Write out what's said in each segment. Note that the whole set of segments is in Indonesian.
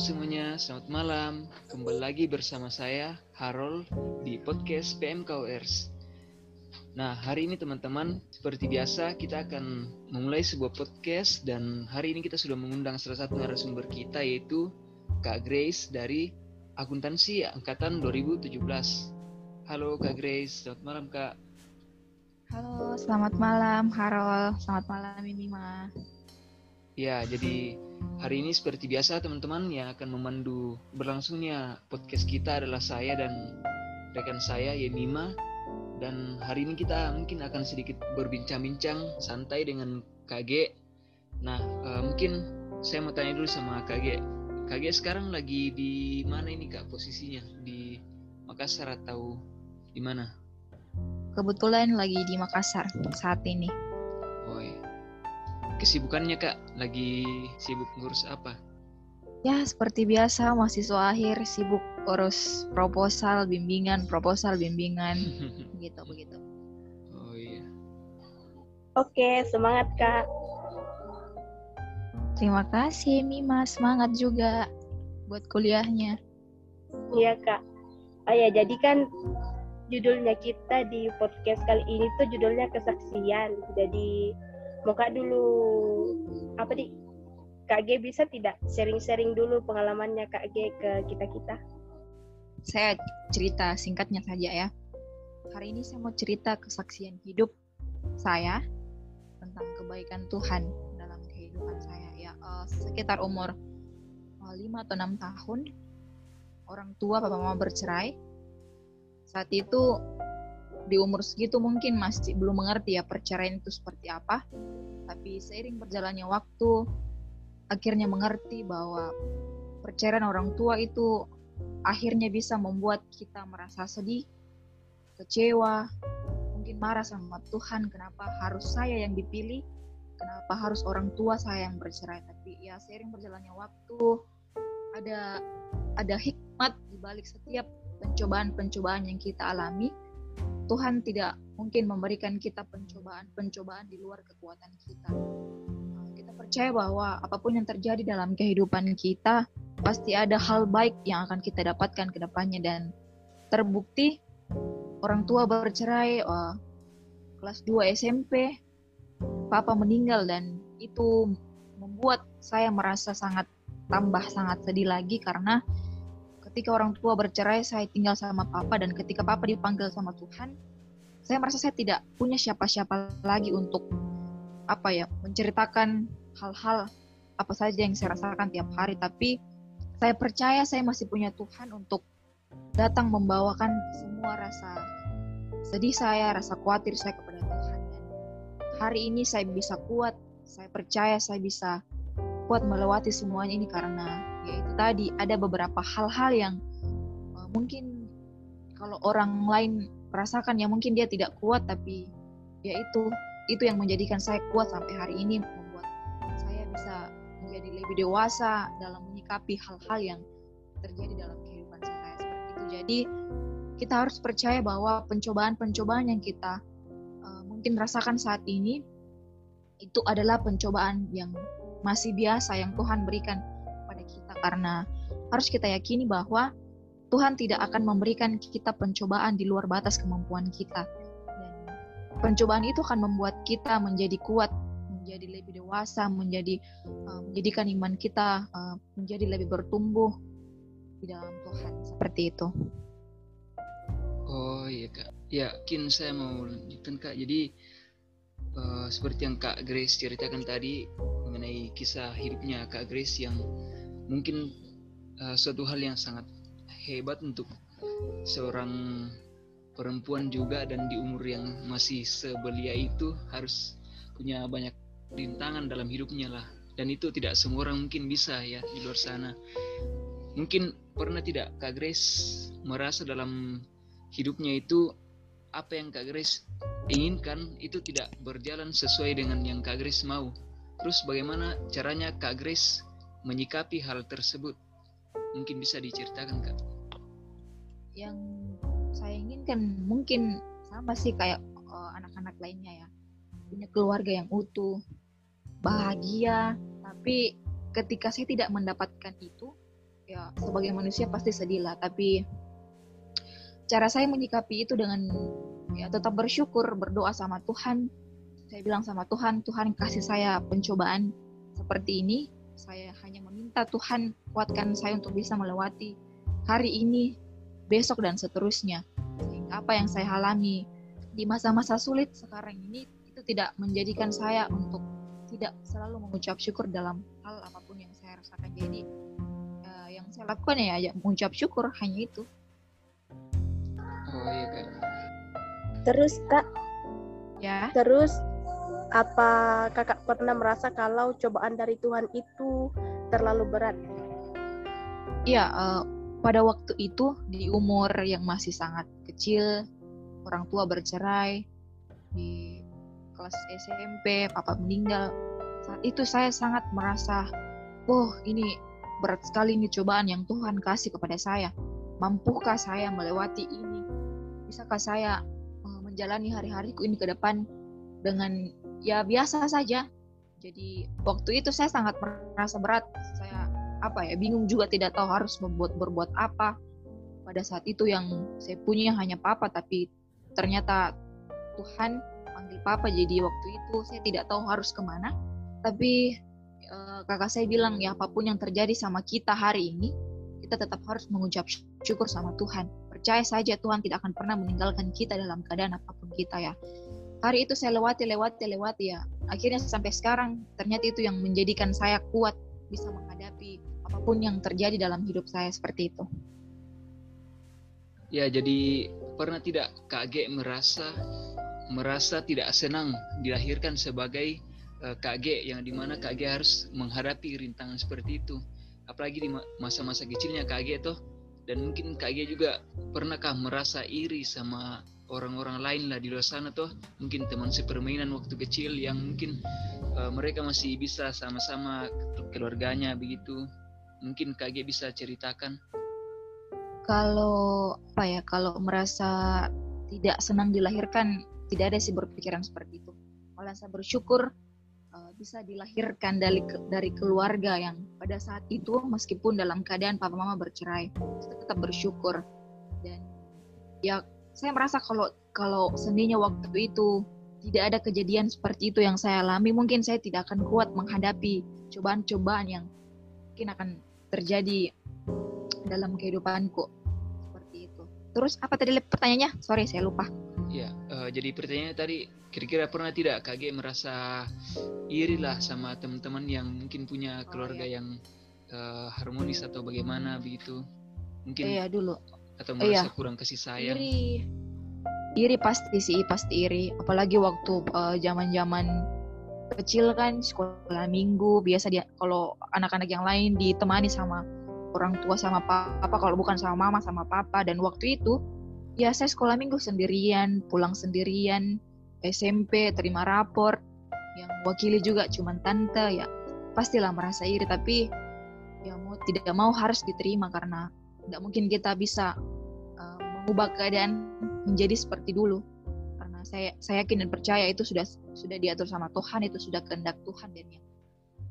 semuanya, selamat malam. Kembali lagi bersama saya, Harold, di podcast PMKORS. Nah, hari ini teman-teman, seperti biasa kita akan memulai sebuah podcast dan hari ini kita sudah mengundang salah satu narasumber kita yaitu Kak Grace dari Akuntansi Angkatan 2017. Halo Kak Grace, selamat malam Kak. Halo, selamat malam Harold. Selamat malam Mima. Ya, jadi hari ini seperti biasa teman-teman yang akan memandu berlangsungnya podcast kita adalah saya dan rekan saya Yemima dan hari ini kita mungkin akan sedikit berbincang-bincang santai dengan KG. Nah, uh, mungkin saya mau tanya dulu sama KG. KG sekarang lagi di mana ini Kak posisinya? Di Makassar atau di mana? Kebetulan lagi di Makassar saat ini. Oh iya kesibukannya kak? Lagi sibuk ngurus apa? Ya seperti biasa mahasiswa akhir sibuk urus proposal bimbingan proposal bimbingan. Gitu begitu. Oh iya. Oke semangat kak. Terima kasih Mima. Semangat juga buat kuliahnya. Iya kak. Oh ya jadi kan judulnya kita di podcast kali ini tuh judulnya kesaksian. Jadi mau kak dulu apa di Kak G bisa tidak sharing-sharing dulu pengalamannya Kak G ke kita-kita? Saya cerita singkatnya saja ya. Hari ini saya mau cerita kesaksian hidup saya tentang kebaikan Tuhan dalam kehidupan saya ya. Uh, sekitar umur uh, eh, 5 atau 6 tahun orang tua papa mama bercerai. Saat itu di umur segitu mungkin masih belum mengerti ya perceraian itu seperti apa. Tapi seiring berjalannya waktu, akhirnya mengerti bahwa perceraian orang tua itu akhirnya bisa membuat kita merasa sedih, kecewa, mungkin marah sama Tuhan kenapa harus saya yang dipilih, kenapa harus orang tua saya yang bercerai. Tapi ya seiring berjalannya waktu, ada ada hikmat di balik setiap pencobaan-pencobaan yang kita alami Tuhan tidak mungkin memberikan kita pencobaan-pencobaan di luar kekuatan kita. Eh, kita percaya bahwa apa pun yang terjadi dalam kehidupan kita, pasti ada hal baik yang akan kita dapatkan ke depannya dan terbukti orang tua bercerai uh, kelas 2 SMP, papa meninggal dan itu membuat saya merasa sangat tambah sangat sedih lagi karena ketika orang tua bercerai saya tinggal sama papa dan ketika papa dipanggil sama Tuhan saya merasa saya tidak punya siapa-siapa lagi untuk apa ya menceritakan hal-hal apa saja yang saya rasakan tiap hari. Tapi saya percaya saya masih punya Tuhan untuk datang membawakan semua rasa sedih saya rasa khawatir saya kepada Tuhan. Dan hari ini saya bisa kuat saya percaya saya bisa kuat melewati semuanya ini karena yaitu tadi ada beberapa hal-hal yang uh, mungkin kalau orang lain merasakan ya mungkin dia tidak kuat tapi ya itu itu yang menjadikan saya kuat sampai hari ini membuat saya bisa menjadi lebih dewasa dalam menyikapi hal-hal yang terjadi dalam kehidupan saya seperti itu. Jadi kita harus percaya bahwa pencobaan-pencobaan yang kita uh, mungkin rasakan saat ini itu adalah pencobaan yang masih biasa yang Tuhan berikan karena harus kita yakini bahwa Tuhan tidak akan memberikan kita pencobaan di luar batas kemampuan kita. Dan pencobaan itu akan membuat kita menjadi kuat, menjadi lebih dewasa, menjadi uh, menjadikan iman kita uh, menjadi lebih bertumbuh di dalam Tuhan seperti itu. Oh iya kak, yakin saya mau lanjutkan kak. Jadi uh, seperti yang kak Grace ceritakan tadi mengenai kisah hidupnya kak Grace yang mungkin uh, suatu hal yang sangat hebat untuk seorang perempuan juga dan di umur yang masih sebelia itu harus punya banyak rintangan dalam hidupnya lah. Dan itu tidak semua orang mungkin bisa ya di luar sana. Mungkin pernah tidak Kak Grace merasa dalam hidupnya itu apa yang Kak Grace inginkan itu tidak berjalan sesuai dengan yang Kak Grace mau? Terus bagaimana caranya Kak Grace menyikapi hal tersebut? Mungkin bisa diceritakan kak? Yang saya inginkan mungkin sama sih kayak uh, anak-anak lainnya ya, punya keluarga yang utuh, bahagia. Tapi ketika saya tidak mendapatkan itu, ya sebagai manusia pasti sedih lah tapi cara saya menyikapi itu dengan ya tetap bersyukur berdoa sama Tuhan saya bilang sama Tuhan Tuhan kasih saya pencobaan seperti ini saya hanya meminta Tuhan kuatkan saya untuk bisa melewati hari ini besok dan seterusnya. Sehingga apa yang saya alami di masa-masa sulit sekarang ini itu tidak menjadikan saya untuk tidak selalu mengucap syukur dalam hal apa pun yang saya rasakan. Jadi uh, yang saya lakukan ya, ya mengucap syukur hanya itu. Oh iya kak. Terus kak? Ya? Terus apa kakak pernah merasa kalau cobaan dari Tuhan itu terlalu berat? Iya uh, pada waktu itu di umur yang masih sangat kecil orang tua bercerai di kelas SMP papa meninggal saat itu saya sangat merasa oh ini berat sekali ini cobaan yang Tuhan kasih kepada saya. Mampukah saya melewati ini? Bisakah saya uh, menjalani hari-hariku ini ke depan dengan ya biasa saja. Jadi waktu itu saya sangat merasa berat. Saya apa ya bingung juga tidak tahu harus membuat berbuat apa. Pada saat itu yang saya punya hanya papa tapi ternyata Tuhan panggil papa. Jadi waktu itu saya tidak tahu harus ke mana. Tapi uh, kakak saya bilang ya apa pun yang terjadi sama kita hari ini kita tetap harus mengucap syukur sama Tuhan. Percaya saja Tuhan tidak akan pernah meninggalkan kita dalam keadaan apa pun kita ya hari itu saya lewati lewati lewati ya. Akhirnya sampai sekarang ternyata itu yang menjadikan saya kuat bisa menghadapi apa pun yang terjadi dalam hidup saya seperti itu. Ya jadi pernah tidak Kak G merasa merasa tidak senang dilahirkan sebagai uh, Kak G yang di mana Kak G harus menghadapi rintangan seperti itu? Apalagi di masa-masa kecilnya Kak G tuh dan mungkin Kak G juga pernahkah merasa iri sama orang-orang lain lah di luar sana tuh mungkin teman sepermainan waktu kecil yang mungkin uh, mereka masih bisa sama-sama keluarganya begitu. Mungkin KG bisa ceritakan. Kalau apa ya kalau merasa tidak senang dilahirkan tidak ada sih berpikiran seperti itu. Malah saya bersyukur uh, bisa dilahirkan dari dari keluarga yang pada saat itu meskipun dalam keadaan papa mama bercerai tetap bersyukur. Dan ya saya merasa kalau kalau seninya waktu itu tidak ada kejadian seperti itu yang saya alami, mungkin saya tidak akan kuat menghadapi cobaan-cobaan yang mungkin akan terjadi dalam kehidupanku seperti itu. Terus apa tadi pertanyaannya? Sorry saya lupa. Iya, uh, jadi pertanyaannya tadi kira-kira pernah tidak KG merasa iri lah sama teman-teman yang mungkin punya keluarga oh, iya. yang uh, harmonis atau bagaimana begitu? Mungkin Iya dulu atau merasa iya. kurang kasih sayang? Iri. Iri pasti sih pasti iri. Apalagi waktu uh, zaman-zaman kecil kan sekolah minggu biasa dia kalau anak-anak yang lain ditemani sama orang tua sama papa. Kalau bukan sama mama sama papa. Dan waktu itu ya saya sekolah minggu sendirian pulang sendirian SMP terima rapor. Yang wakili juga cuman tante ya pastilah merasa iri. Tapi ya mau tidak mau harus diterima karena nggak mungkin kita bisa uh, mengubah keadaan menjadi seperti dulu karena saya saya yakin dan percaya itu sudah sudah diatur sama Tuhan itu sudah kehendak Tuhan dan yang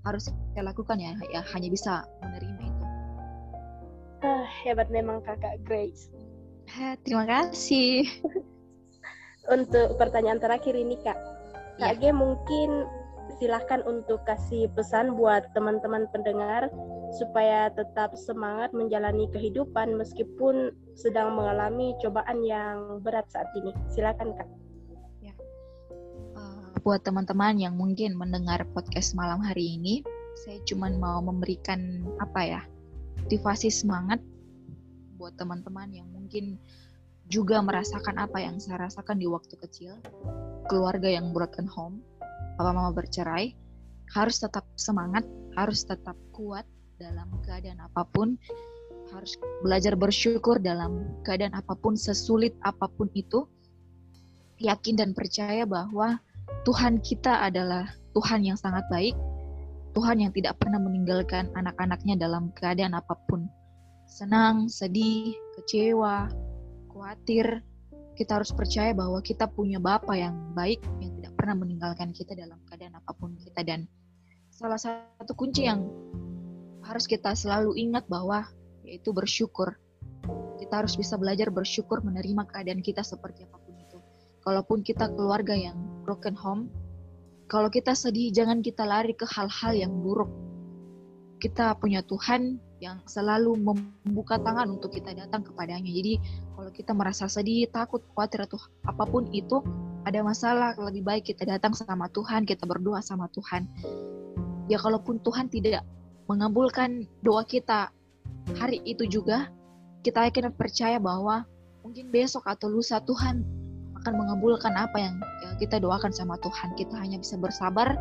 harus saya lakukan ya, ya hanya bisa menerima itu. Ah, hebat memang kakak Grace. terima kasih. Untuk pertanyaan terakhir ini kak, kak ya. G mungkin silahkan untuk kasih pesan buat teman-teman pendengar supaya tetap semangat menjalani kehidupan meskipun sedang mengalami cobaan yang berat saat ini. Silakan kak. Ya. Uh, buat teman-teman yang mungkin mendengar podcast malam hari ini, saya cuma mau memberikan apa ya motivasi semangat buat teman-teman yang mungkin juga merasakan apa yang saya rasakan di waktu kecil, keluarga yang broken home, papa mama bercerai harus tetap semangat harus tetap kuat dalam keadaan apa pun harus belajar bersyukur dalam keadaan apa pun sesulit apa pun itu yakin dan percaya bahwa Tuhan kita adalah Tuhan yang sangat baik Tuhan yang tidak pernah meninggalkan anak-anaknya dalam keadaan apa pun. Senang sedih kecewa khawatir kita harus percaya bahwa kita punya Bapa yang baik yang tidak pernah meninggalkan kita dalam keadaan apa pun kita dan salah satu kunci yang harus kita selalu ingat bahwa yaitu bersyukur. Kita harus bisa belajar bersyukur menerima keadaan kita seperti apa pun itu. Kalaupun kita keluarga yang broken home, kalau kita sedih jangan kita lari ke hal-hal yang buruk. Kita punya Tuhan yang selalu membuka tangan untuk kita datang kepadanya. Jadi kalau kita merasa sedih, takut, khawatir atau apa pun itu, ada masalah, lebih baik kita datang sama Tuhan, kita berdoa sama Tuhan. Ya kalaupun Tuhan tidak mengabulkan doa kita hari itu juga, kita akan percaya bahwa mungkin besok atau lusa Tuhan akan mengabulkan apa yang ya, kita doakan sama Tuhan. Kita hanya bisa bersabar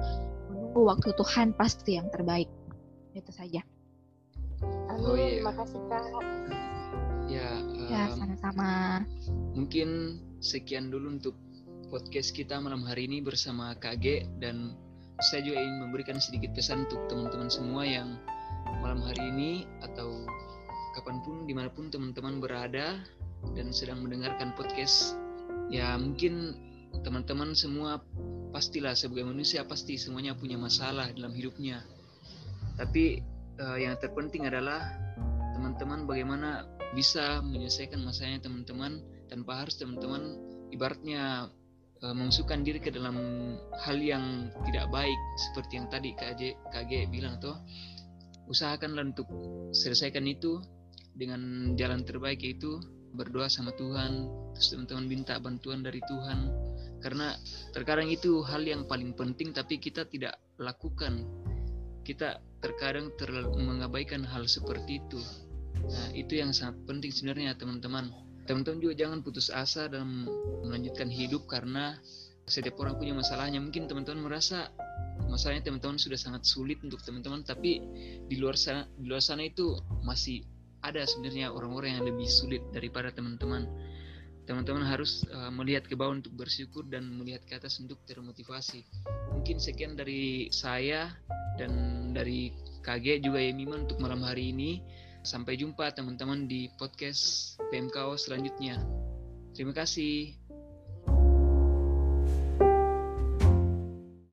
menunggu waktu Tuhan pasti yang terbaik. Itu saja. Amin. Oh, iya. Makasih Kak. Ya, um, ya sama-sama. Mungkin sekian dulu untuk podcast kita malam hari ini bersama KG dan saya juga ingin memberikan sedikit pesan untuk teman-teman semua yang malam hari ini atau kapan pun di mana pun teman-teman berada dan sedang mendengarkan podcast ya mungkin teman-teman semua pastilah sebagai manusia pasti semuanya punya masalah dalam hidupnya tapi uh, yang terpenting adalah teman-teman bagaimana bisa menyelesaikan masalahnya teman-teman tanpa harus teman-teman ibaratnya uh, memasukkan diri ke dalam hal yang tidak baik seperti yang tadi KG, KG bilang tuh. Usahakanlah untuk selesaikan itu dengan jalan terbaik yaitu berdoa sama Tuhan terus teman-teman minta bantuan dari Tuhan. Karena terkadang itu hal yang paling penting tapi kita tidak lakukan kita terkadang terlalu mengabaikan hal seperti itu. Nah itu yang sangat penting sebenarnya teman-teman. Teman-teman juga jangan putus asa dalam melanjutkan hidup karena setiap orang punya masalahnya. Mungkin teman-teman merasa masalahnya teman-teman sudah sangat sulit untuk teman-teman tapi di luar sana di luar sana itu masih ada sebenarnya orang-orang yang lebih sulit daripada teman-teman teman-teman harus uh, melihat ke bawah untuk bersyukur dan melihat ke atas untuk termotivasi mungkin sekian dari saya dan dari KG juga ya Miman untuk malam hari ini Sampai jumpa teman-teman di podcast PMKO selanjutnya. Terima kasih.